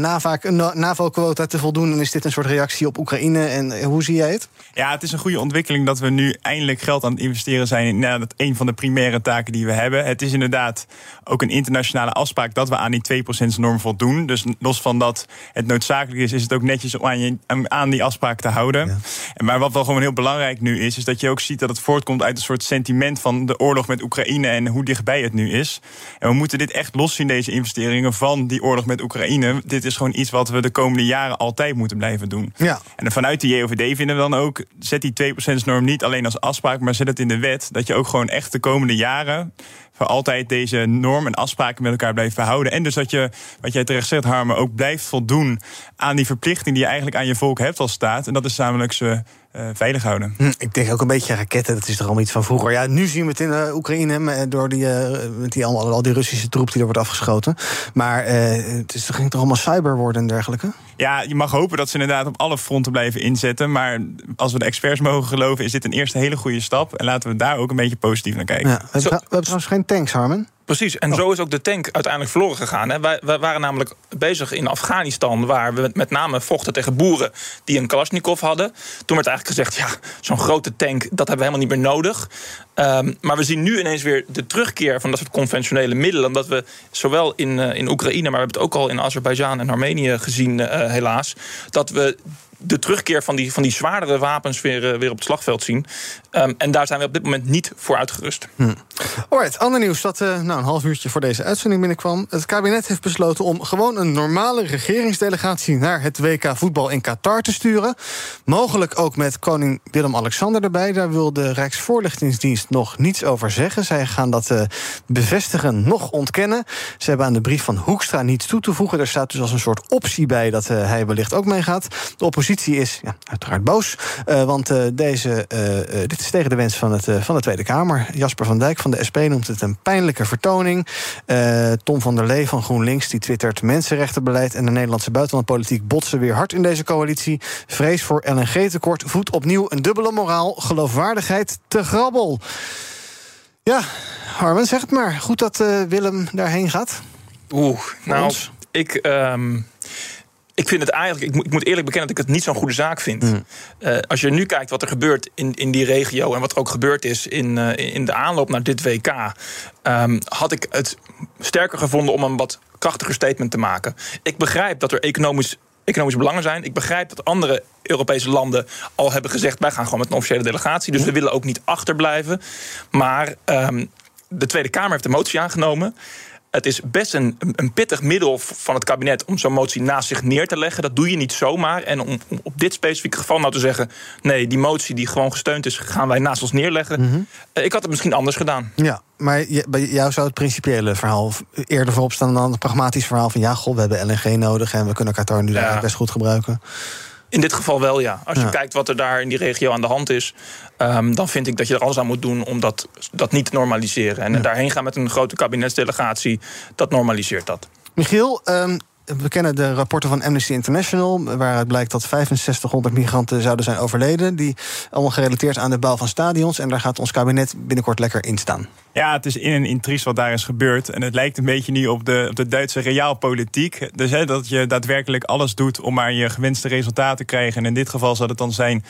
NAVO-quota te voldoen? En is dit een soort reactie op Oekraïne? En hoe zie jij het? Ja, het is een goede ontwikkeling dat we nu eindelijk geld aan het investeren zijn in nou, dat een van de primaire taken die we hebben. Het is inderdaad ook een internationale afspraak dat we aan die 2%-norm voldoen. Dus los van dat het noodzakelijk is, is het ook netjes om aan, je, aan die afspraak te houden. Ja. En maar wat wel gewoon heel belangrijk nu is, is dat je ook ziet dat het voortkomt uit een soort sentiment van de oorlog met Oekraïne en hoe dichtbij het nu is. En we moeten dit echt loszien, deze investeringen van die oorlog met Oekraïne. Dit is gewoon iets wat we de komende jaren altijd moeten blijven doen. Ja. En vanuit de JOVD vinden we dan ook, zet die 2%-norm niet alleen als afspraak, maar zet het in de wet. Dat je ook gewoon echt de komende jaren voor altijd deze norm en afspraken met elkaar blijft behouden. En dus dat je, wat jij terecht zegt, Harmen, ook blijft voldoen aan die verplichting die je eigenlijk aan je volk hebt als staat. En dat is namelijk ze uh, veilig houden. Hm, ik denk ook een beetje raketten, dat is toch allemaal iets van vroeger. Ja, nu zien we het in uh, Oekraïne door die, uh, met die, al, al die Russische troep die er wordt afgeschoten. Maar het is, ging toch allemaal cyber worden en dergelijke? Ja, je mag hopen dat ze inderdaad op alle fronten blijven inzetten. Maar als we de experts mogen geloven, is dit een eerste hele goede stap. En laten we daar ook een beetje positief naar kijken. Ja, we, hebben, we hebben trouwens geen tanks, Harmen. Precies, en oh. zo is ook de tank uiteindelijk verloren gegaan. Hè. Wij, wij, waren namelijk bezig in Afghanistan, waar we met name vochten tegen boeren die een Kalashnikov hadden. Toen werd eigenlijk gezegd: ja, zo'n grote tank, dat hebben we helemaal niet meer nodig. Um, maar we zien nu ineens weer de terugkeer van dat soort conventionele middelen. Omdat we zowel in, uh, in Oekraïne, maar we hebben het ook al in Azerbeidzjan en Armenië gezien, uh, helaas. Dat we de terugkeer van die, van die zwaardere wapens weer, uh, weer op het slagveld zien. Um, en daar zijn we op dit moment niet voor uitgerust. Hm. Alright, ander nieuws dat uh, nou, een half uurtje voor deze uitzending binnenkwam. Het kabinet heeft besloten om gewoon een normale regeringsdelegatie naar het WK voetbal in Qatar te sturen. Mogelijk ook met koning Willem-Alexander erbij. Daar wil de Rijksvoorlichtingsdienst nog niets over zeggen. Zij gaan dat uh, bevestigen, nog ontkennen. Ze hebben aan de brief van Hoekstra niets toe te voegen. Er staat dus als een soort optie bij dat hij wellicht ook meegaat. De oppositie is ja, uiteraard boos, uh, want uh, deze, uh, dit is tegen de wens van, het, van de Tweede Kamer. Jasper van Dijk van de SP noemt het een pijnlijke vertoning. Tom van der Lee van GroenLinks die twittert... mensenrechtenbeleid en de Nederlandse buitenlandpolitiek botsen weer hard in deze coalitie. Vrees voor LNG-tekort voedt opnieuw een dubbele moraal. Geloofwaardigheid te grabbel. Ja, Harmen, zeg het maar. Goed dat Willem daarheen gaat. Oeh, nou, Ons. ik... Um ik vind het eigenlijk, ik moet, ik moet, eerlijk bekennen dat ik het niet zo'n goede zaak vind. Mm. Uh, als je nu kijkt wat er gebeurt in, in die regio en wat er ook gebeurd is in, uh, in de aanloop naar dit WK, um, had ik het sterker gevonden om een wat krachtiger statement te maken. Ik begrijp dat er economisch economische belangen zijn. Ik begrijp dat andere Europese landen al hebben gezegd: wij gaan gewoon met een officiële delegatie. Dus we willen ook niet achterblijven. Maar um, de Tweede Kamer heeft de motie aangenomen. Het is best een, een pittig middel van het kabinet om zo'n motie naast zich neer te leggen. Dat doe je niet zomaar. En om, om, op dit specifieke geval nou te zeggen: nee, die motie die gewoon gesteund is, gaan wij naast ons neerleggen. Mm -hmm. uh, ik had het misschien anders gedaan. Ja, maar bij jou zou het principiële verhaal eerder voorop staan dan het pragmatisch verhaal van: ja, goh, we hebben LNG nodig en we kunnen Qatar nu ja. best goed gebruiken. In dit geval wel, ja. Als je ja. kijkt wat er daar in die regio aan de hand is, um, dan vind ik dat je er alles aan moet doen om dat, dat niet te normaliseren. En ja. daarheen gaan met een grote kabinetsdelegatie, dat normaliseert dat. Michiel, um, we kennen de rapporten van Amnesty International, waaruit blijkt dat 6500 migranten zouden zijn overleden. Die allemaal gerelateerd aan de bouw van stadions. En daar gaat ons kabinet binnenkort lekker in staan. Ja, het is in een intries wat daar is gebeurd. En het lijkt een beetje nu op de, op de Duitse realpolitiek. Dus hè, dat je daadwerkelijk alles doet om maar je gewenste resultaten te krijgen. En in dit geval zou het dan zijn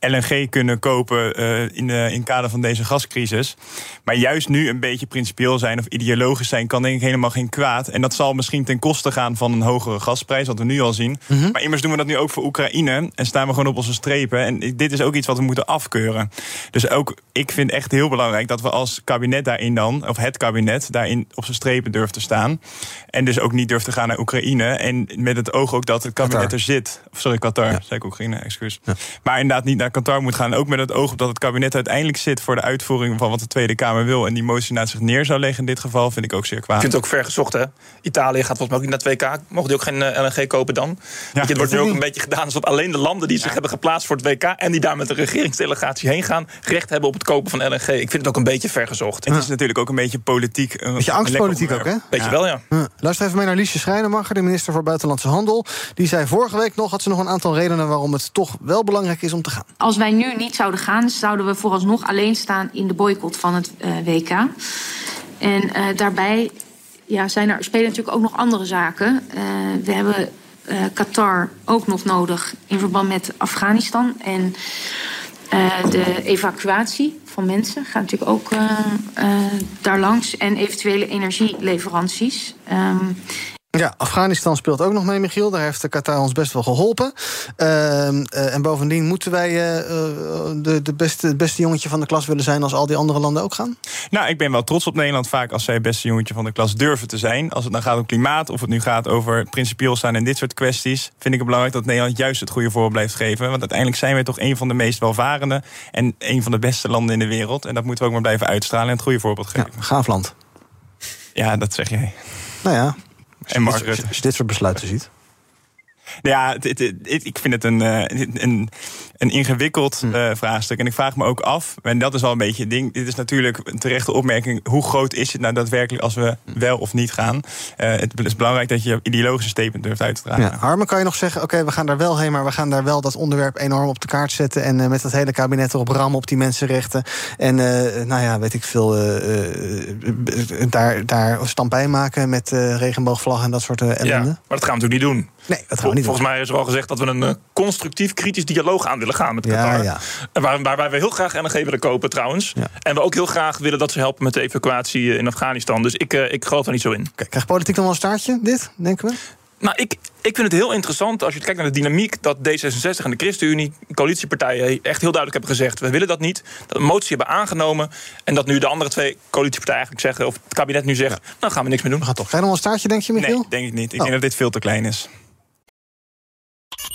LNG kunnen kopen uh, in, in kader van deze gascrisis. Maar juist nu een beetje principieel zijn of ideologisch zijn, kan denk ik helemaal geen kwaad. En dat zal misschien ten koste gaan van een hogere gasprijs, wat we nu al zien. Mm -hmm. Maar immers doen we dat nu ook voor Oekraïne. En staan we gewoon op onze strepen. En dit is ook iets wat we moeten afkeuren. Dus ook, ik vind echt heel belangrijk dat we als kabinet daarin dan, of het kabinet, daarin op zijn strepen durft te staan. En dus ook niet durft te gaan naar Oekraïne. En met het oog ook dat het kabinet Qatar. er zit. Of sorry, Qatar, ja. zei ik Oekraïne, excuus. Ja. Maar inderdaad niet naar Qatar moet gaan. Ook met het oog op dat het kabinet uiteindelijk zit voor de uitvoering van wat de Tweede Kamer wil. En die motie naast zich neer zou leggen in dit geval, vind ik ook zeer kwaad. Ik vind het ook ver gezocht, hè? Italië gaat volgens mij ook niet naar 2K. Mogen die ook geen uh, LNG kopen dan? Ja, het wordt nu ook een beetje gedaan alsof alleen de landen die zich hebben geplaatst voor het WK. en die daar met een regeringsdelegatie heen gaan. recht hebben op het kopen van LNG. Ik vind het ook een beetje ver gezocht. Het is natuurlijk ook een beetje politiek. Een beetje angstpolitiek ook, hè? Beetje ja. wel, ja. ja. Luister even mee naar Liesje Schrijnemacher, de minister voor Buitenlandse Handel. Die zei vorige week nog, had ze nog een aantal redenen waarom het toch wel belangrijk is om te gaan. Als wij nu niet zouden gaan, zouden we vooralsnog alleen staan in de boycott van het uh, WK. En uh, daarbij ja, zijn er, spelen natuurlijk ook nog andere zaken. Uh, we hebben uh, Qatar ook nog nodig in verband met Afghanistan. En de evacuatie van mensen gaat natuurlijk ook daar langs. En eventuele energieleveranties. Um, ja, Afghanistan speelt ook nog mee, Michiel. Daar heeft de Qatar ons best wel geholpen. Uh, uh, en bovendien moeten wij uh, de, de beste, beste jongetje van de klas willen zijn... als al die andere landen ook gaan? Nou, ik ben wel trots op Nederland vaak als zij het beste jongetje van de klas durven te zijn. Als het dan gaat om klimaat of het nu gaat over principieel staan in dit soort kwesties... vind ik het belangrijk dat Nederland juist het goede voorbeeld blijft geven. Want uiteindelijk zijn wij toch een van de meest welvarende... en een van de beste landen in de wereld. En dat moeten we ook maar blijven uitstralen en het goede voorbeeld geven. Ja, gaaf land. Ja, dat zeg jij. Nou ja, en Als je dit soort besluiten ziet. Ja, het, het- het- ik vind het een, eh, een, een ingewikkeld Hm. eh, vraagstuk. En ik vraag me ook af, en dat is wel een beetje het ding. Dit is natuurlijk een terechte opmerking. Hoe groot is het nou daadwerkelijk als we Hm. wel of niet gaan? Eh, het is belangrijk dat je ideologische statement durft uit te dragen. Ja, Harmen, kan je nog zeggen, oké, we gaan daar wel heen... maar we gaan daar wel dat onderwerp enorm op de kaart zetten... en eh, met dat hele kabinet erop rammen op die mensenrechten. En eh, nou ja, weet ik veel, eh, eh, daar, daar stampij maken met eh regenboogvlag en dat soort eh, Ja, ellende. maar dat gaan we natuurlijk niet doen. Nee, dat gaan we niet Volgens mij is er al gezegd dat we een eh, constructief kritisch dialoog aan willen gaan met Ja, Qatar. ja. En Waar, waarbij we heel graag LNG willen kopen trouwens. En we ook heel graag willen dat ze helpen met de evacuatie eh, in Afghanistan. Dus ik, eh, ik geloof er niet zo in. Krijgt politiek dan wel een staartje, dit, denken we? Nou, ik, ik vind het heel interessant als je kijkt naar de dynamiek... dat D66 en de ChristenUnie, coalitiepartijen... echt heel duidelijk hebben gezegd, we willen dat niet. Dat een motie hebben aangenomen. En dat nu de andere twee coalitiepartijen eigenlijk zeggen... of het kabinet nu zegt, nou gaan we niks meer doen. We gaan toch. Krijg je nog wel een staartje, denk je, Michiel? Nee, denk ik niet. Ik Oh. denk dat dit veel te klein is.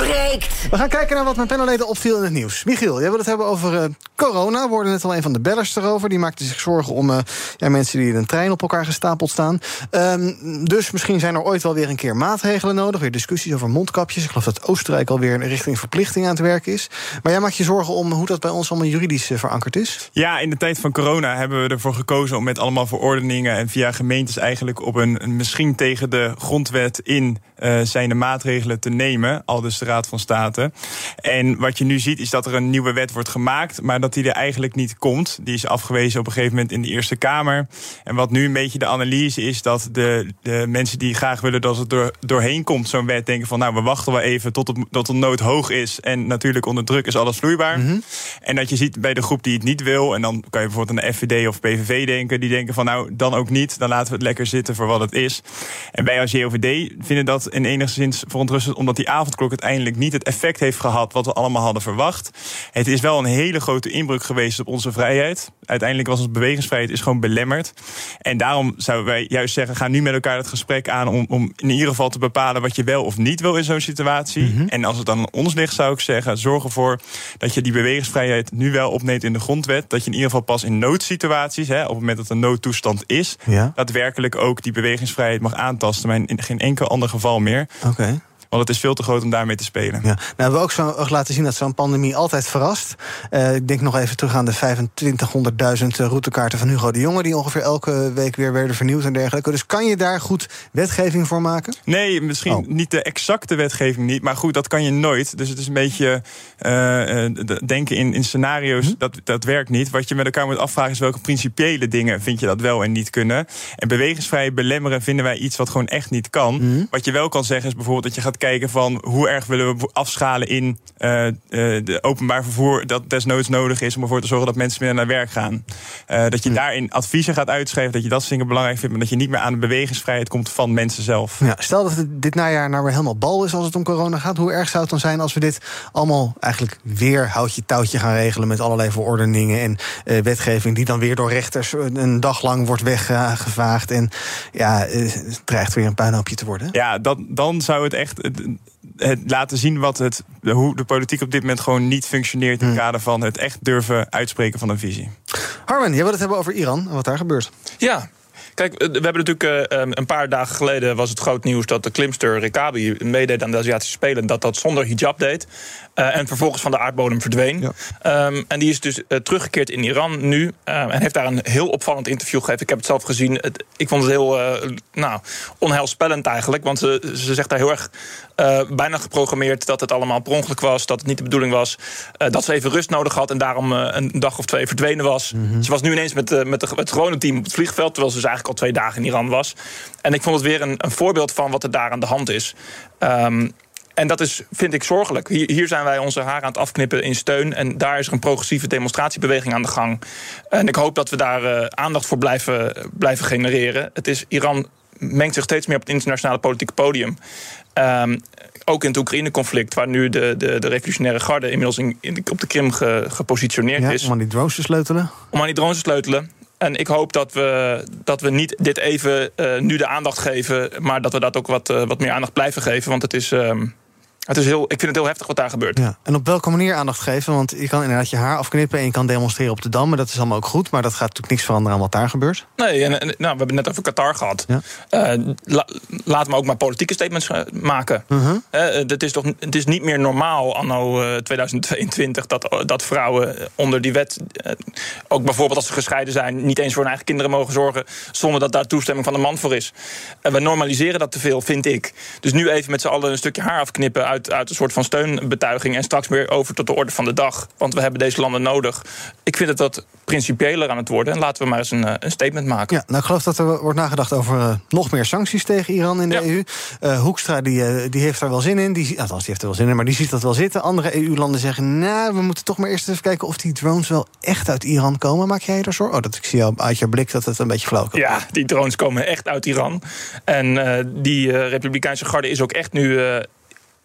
breekt. We gaan kijken naar wat mijn panelleden opviel in het nieuws. Michiel, jij wil het hebben over eh, corona. We hoorden net al een van de bellers erover. Die maakte zich zorgen om eh, ja, mensen die in een trein op elkaar gestapeld staan. Ehm, dus misschien zijn er ooit wel weer een keer maatregelen nodig. Weer discussies over mondkapjes. Ik geloof dat Oostenrijk alweer richting verplichting aan het werken is. Maar jij maakt je zorgen om hoe dat bij ons allemaal juridisch eh, verankerd is? Ja, in de tijd van corona hebben we ervoor gekozen om met allemaal verordeningen en via gemeentes eigenlijk op een, een misschien tegen de grondwet in eh zijnde maatregelen te nemen, al dus de Raad van State. En wat je nu ziet is dat er een nieuwe wet wordt gemaakt, maar dat die er eigenlijk niet komt. Die is afgewezen op een gegeven moment in de Eerste Kamer. En wat nu een beetje de analyse is dat de, de mensen die graag willen dat het er doorheen komt, zo'n wet, denken van nou we wachten wel even tot, het, tot de nood hoog is. En natuurlijk onder druk is alles vloeibaar. En dat je ziet bij de groep die het niet wil, en dan kan je bijvoorbeeld aan de FVD of PVV denken, die denken van nou dan ook niet, dan laten we het lekker zitten voor wat het is. En wij als JOVD vinden dat in enigszins verontrustend, omdat die avondklok uiteindelijk niet het effect heeft gehad wat we allemaal hadden verwacht. Het is wel een hele grote inbreuk geweest op onze vrijheid. Uiteindelijk was onze bewegingsvrijheid is gewoon belemmerd. En daarom zouden wij juist zeggen, ga nu met elkaar het gesprek aan om, om in ieder geval te bepalen wat je wel of niet wil in zo'n situatie. En als het dan aan ons ligt, zou ik zeggen, zorg ervoor dat je die bewegingsvrijheid nu wel opneemt in de grondwet. Dat je in ieder geval pas in noodsituaties, hè, op het moment dat er een noodtoestand is, Ja. daadwerkelijk ook die bewegingsvrijheid mag aantasten, maar in geen enkel ander geval meer. Oké. Want het is veel te groot om daarmee te spelen. Ja. Nou, hebben we ook, zo, ook laten zien dat zo'n pandemie altijd verrast. Eh, ik denk nog even terug aan de 2500.000 routekaarten van Hugo de Jonge... die ongeveer elke week weer werden vernieuwd en dergelijke. Dus kan je daar goed wetgeving voor maken? Nee, misschien Oh. niet de exacte wetgeving niet. Maar goed, dat kan je nooit. Dus het is een beetje eh, eh, d- denken in, in scenario's. Mhm. Dat, dat werkt niet. Wat je met elkaar moet afvragen is welke principiële dingen vind je dat wel en niet kunnen. En bewegingsvrij belemmeren vinden wij iets wat gewoon echt niet kan. Mhm. Wat je wel kan zeggen is bijvoorbeeld dat je gaat kijken van hoe erg willen we afschalen in eh, de openbaar vervoer dat desnoods nodig is om ervoor te zorgen dat mensen meer naar werk gaan. Eh, dat je daarin adviezen gaat uitschrijven, dat je dat soort dingen belangrijk vindt, maar dat je niet meer aan de bewegingsvrijheid komt van mensen zelf. Ja, stel dat het dit najaar nou weer helemaal bal is als het om corona gaat. Hoe erg zou het dan zijn als we dit allemaal eigenlijk weer houtje touwtje gaan regelen... met allerlei verordeningen en wetgeving... die dan weer door rechters een, dag lang wordt weggevaagd. En ja, het dreigt weer een puinhoopje te worden. Ja, dat, dan zou het echt het, het laten zien wat het, hoe de politiek op dit moment gewoon niet functioneert in het kader van het echt durven uitspreken van een visie. Harmen, jij wil het hebben over Iran en wat daar gebeurt. Ja. Kijk, eh, we hebben natuurlijk eh, een paar dagen geleden was het groot nieuws dat de klimster Rekabi meedeed aan de Aziatische Spelen. Dat dat zonder hijab deed. Eh, en vervolgens van de aardbodem verdween. Ehm, en die is dus eh, teruggekeerd in Iran nu. eh, en heeft daar een heel opvallend interview gegeven. Ik heb het zelf gezien. Het- ik vond het heel nou, onheilspellend eigenlijk. Want ze, ze zegt daar heel erg bijna geprogrammeerd dat het allemaal per ongeluk was. Dat het niet de bedoeling was. dat ze even rust nodig had en daarom een dag of twee verdwenen was. Ze was nu ineens met, met, de, het gewone team op het vliegveld. Terwijl ze dus eigenlijk al twee dagen in Iran was. En ik vond het weer een, een voorbeeld van wat er daar aan de hand is. Ehm, en dat is, vind ik, zorgelijk. Hier, hier zijn wij onze haren aan het afknippen in steun. En daar is er een progressieve demonstratiebeweging aan de gang. En ik hoop dat we daar eh, aandacht voor blijven, blijven genereren. Het is, Iran mengt zich steeds meer op het internationale politieke podium. Ehm, ook in het Oekraïne-conflict, waar nu de, de, de revolutionaire garde inmiddels in, in- op de Krim ge- gepositioneerd Ja, is. om aan die drones te sleutelen. Om aan die drones te sleutelen. En ik hoop dat we, dat we niet dit even uh, nu de aandacht geven, maar dat we dat ook wat, uh, wat meer aandacht blijven geven. Want het is. Uh, het is heel, ik vind het heel heftig wat daar gebeurt. Ja. En op welke manier aandacht geven? Want je kan inderdaad je haar afknippen en je kan demonstreren op de Dam. Maar dat is allemaal ook goed. Maar dat gaat natuurlijk niks veranderen aan wat daar gebeurt. Nee, en, en nou, we hebben het net over Qatar gehad. Ja. Uh, la, laten we ook maar politieke statements maken. Uh -huh. uh, het, is toch, het is niet meer normaal anno uh, 2022 dat, dat vrouwen onder die wet... eh, ook bijvoorbeeld als ze gescheiden zijn... niet eens voor hun eigen kinderen mogen zorgen... zonder dat daar toestemming van de man voor is. En we normaliseren dat te veel, vind ik. Dus nu even met z'n allen een stukje haar afknippen... uit uit, een soort van steunbetuiging en straks weer over tot de orde van de dag. Want we hebben deze landen nodig. Ik vind het wat principiëler aan het worden. En laten we maar eens een, een statement maken. Ja, nou, ik geloof dat er wordt nagedacht over uh, nog meer sancties tegen Iran in de ja. EU. Uh, Hoekstra die, die heeft daar wel zin in. Die, althans, die heeft er wel zin in, maar die ziet dat wel zitten. Andere EU-landen zeggen, nou, we moeten toch maar eerst even kijken... of die drones wel echt uit Iran komen. Maak jij er zorgen? Oh, dat, ik zie jou uit je blik dat het een beetje flauw komt. Ja, die drones komen echt uit Iran. En die Republikeinse garde is ook echt nu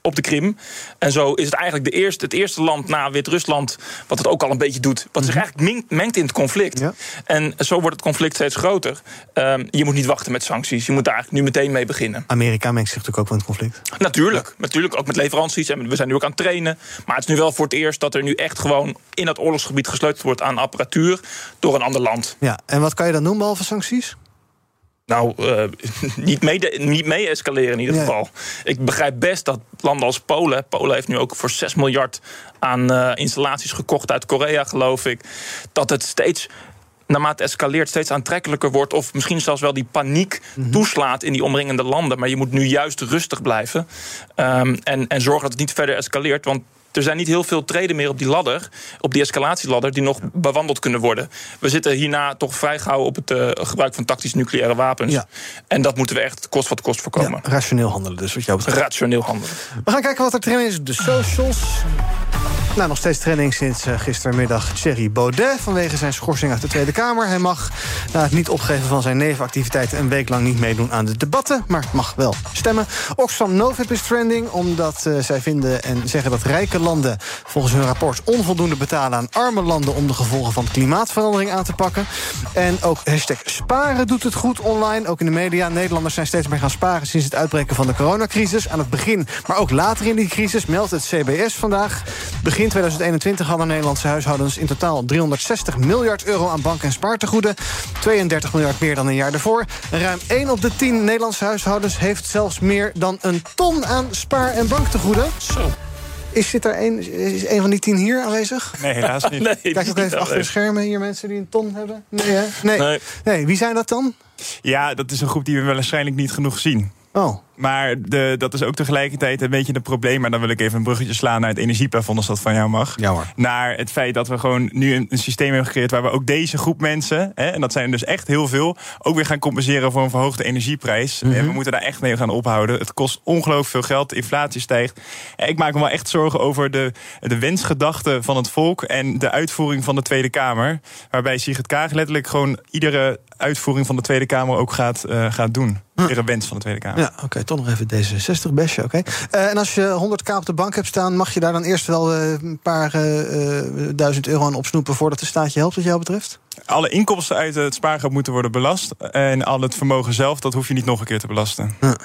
op de Krim. En zo is het eigenlijk de eerste, het eerste land na Wit-Rusland... wat het ook al een beetje doet, wat zich eigenlijk mengt, in het conflict. Ja. En zo wordt het conflict steeds groter. Um, je moet niet wachten met sancties. Je moet daar eigenlijk nu meteen mee beginnen. Amerika mengt zich natuurlijk ook in het conflict. Natuurlijk, natuurlijk ook met leveranties. En we zijn nu ook aan het trainen. Maar het is nu wel voor het eerst dat er nu echt gewoon... in het oorlogsgebied gesleuteld wordt aan apparatuur... door een ander land. Ja, en wat kan je dan doen behalve sancties? Nou, uh, niet, mee, niet mee escaleren in ieder geval. Ik begrijp best dat landen als Polen... Polen heeft nu ook voor 6 miljard aan uh, installaties gekocht uit Korea, geloof ik... dat het steeds naarmate het escaleert steeds aantrekkelijker wordt... of misschien zelfs wel die paniek -hmm. toeslaat in die omringende landen. Maar je moet nu juist rustig blijven um, en, en zorgen dat het niet verder escaleert... want er zijn niet heel veel treden meer op die ladder, op die escalatieladder, die nog bewandeld kunnen worden. We zitten hierna toch vrij gauw op het uh, gebruik van tactisch nucleaire wapens. Ja. En dat moeten we echt kost wat kost voorkomen. Ja, rationeel handelen, dus wat jou betreft. Rationeel handelen. We gaan kijken wat er trending is op de socials. Nou, nog steeds trending sinds uh, gistermiddag Thierry Baudet... vanwege zijn schorsing uit de Tweede Kamer. Hij mag na het niet opgeven van zijn nevenactiviteiten... een week lang niet meedoen aan de debatten, maar mag wel stemmen. Oxfam Novib is trending, omdat uh, zij vinden en zeggen dat rijke landen... volgens hun rapport onvoldoende betalen aan arme landen... om de gevolgen van klimaatverandering aan te pakken. En ook hashtag sparen doet het goed online, ook in de media. Nederlanders zijn steeds meer gaan sparen sinds het uitbreken van de coronacrisis. Aan het begin, maar ook later in die crisis, meldt het CBS vandaag... Begin Begin 2021 hadden Nederlandse huishoudens in totaal 360 miljard euro aan bank- en spaartegoeden. 32 miljard meer dan een jaar daarvoor. Ruim 1 op de 10 Nederlandse huishoudens heeft zelfs meer dan een ton aan spaar- en banktegoeden. Zo. Is, zit er een, is een van die tien hier aanwezig? Nee, helaas niet. nee, Kijk ook even achter de schermen hier mensen die een ton hebben. Nee, hè? Nee. nee. nee. Wie zijn dat dan? Ja, dat is een groep die we waarschijnlijk niet genoeg zien. Oh. Maar de, dat is ook tegelijkertijd een beetje een probleem. Maar dan wil ik even een bruggetje slaan naar het energieplafond, als dat van jou mag. Ja. Naar het feit dat we gewoon nu een, een systeem hebben gecreëerd waar we ook deze groep mensen, hè, en dat zijn er dus echt heel veel, ook weer gaan compenseren voor een verhoogde energieprijs. Mm -hmm. En we moeten daar echt mee gaan ophouden. Het kost ongelooflijk veel geld, de inflatie stijgt. En ik maak me wel echt zorgen over de, de wensgedachten van het volk en de uitvoering van de Tweede Kamer. Waarbij Sigrid Kaag letterlijk gewoon iedere uitvoering van de Tweede Kamer ook gaat, uh, gaat doen. Iedere wens van de Tweede Kamer. Ja, oké. Okay, toch nog even D66 besje, oké. Okay. Uh, en als je 100k op de bank hebt staan... mag je daar dan eerst wel uh, een paar uh, duizend euro aan opsnoepen... voordat de staat je helpt, wat jou betreft? Alle inkomsten uit het spaargeld moeten worden belast. En al het vermogen zelf, dat hoef je niet nog een keer te belasten. Ja.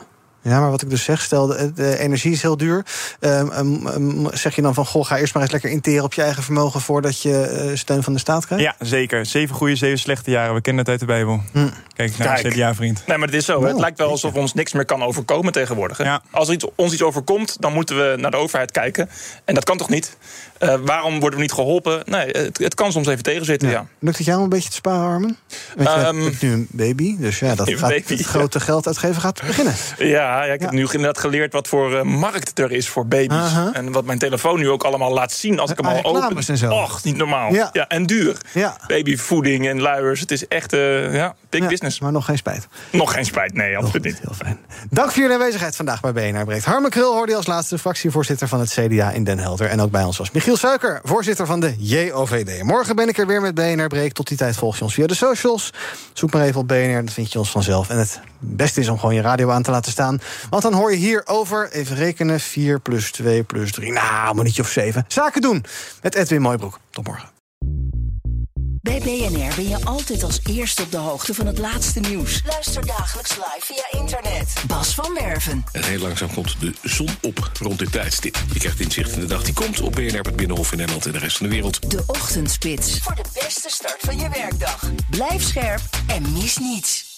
Ja, maar wat ik dus zeg, stel, de, de energie is heel duur. Um, um, zeg je dan van, goh, ga eerst maar eens lekker interen op je eigen vermogen... voordat je uh, steun van de staat krijgt? Ja, zeker. Zeven goede, zeven slechte jaren. We kennen het uit de Bijbel. Hm. Kijk naar Kijk. CDA-vriend. Nee, maar het is zo. Oh, het lijkt wel alsof ons niks meer kan overkomen tegenwoordig. Ja. Als er iets, ons iets overkomt, dan moeten we naar de overheid kijken. En dat kan toch niet? Uh, waarom worden we niet geholpen? Nee, het, het kan soms even tegenzitten, ja. ja. Lukt het jou een beetje te sparen, Armen? Want je hebt nu een baby, dus ja, dat gaat, baby, het grote ja. geld uitgeven gaat beginnen. Ja, ja ik heb nu inderdaad geleerd wat voor uh, markt er is voor baby's. Uh -huh. En wat mijn telefoon nu ook allemaal laat zien als ik hem al open. Och, niet normaal. Ja. ja en duur. Ja. Babyvoeding en luiers. Het is echt uh, ja, big ja, business. Maar nog geen spijt. Nog geen spijt, nee, absoluut niet. Heel fijn. Dank voor jullie aanwezigheid vandaag bij BNR Breekt. Harme Krul hoorde je als laatste fractievoorzitter van het CDA in Den Helder. En ook bij ons was Michiel Suiker, voorzitter van de JOVD. Morgen ben ik er weer met BNR Breek. Tot die tijd volg je ons via de socials. Zoek maar even op BNR, dan vind je ons vanzelf. En het beste is om gewoon je radio aan te laten staan. Want dan hoor je hier over, even rekenen, 4 plus 2 plus 3. Nou, een minuutje of 7. Zaken doen met Edwin Mooibroek. Tot morgen. Bij Bij BNR ben je altijd als eerste op de hoogte van het laatste nieuws. Luister dagelijks live via internet. Bas van Werven. En heel langzaam komt de zon op rond dit tijdstip. Je krijgt inzicht in de dag die komt op BNR, het Binnenhof in Nederland en de rest van de wereld. De Ochtendspits. Voor de beste start van je werkdag. Blijf scherp en mis niets.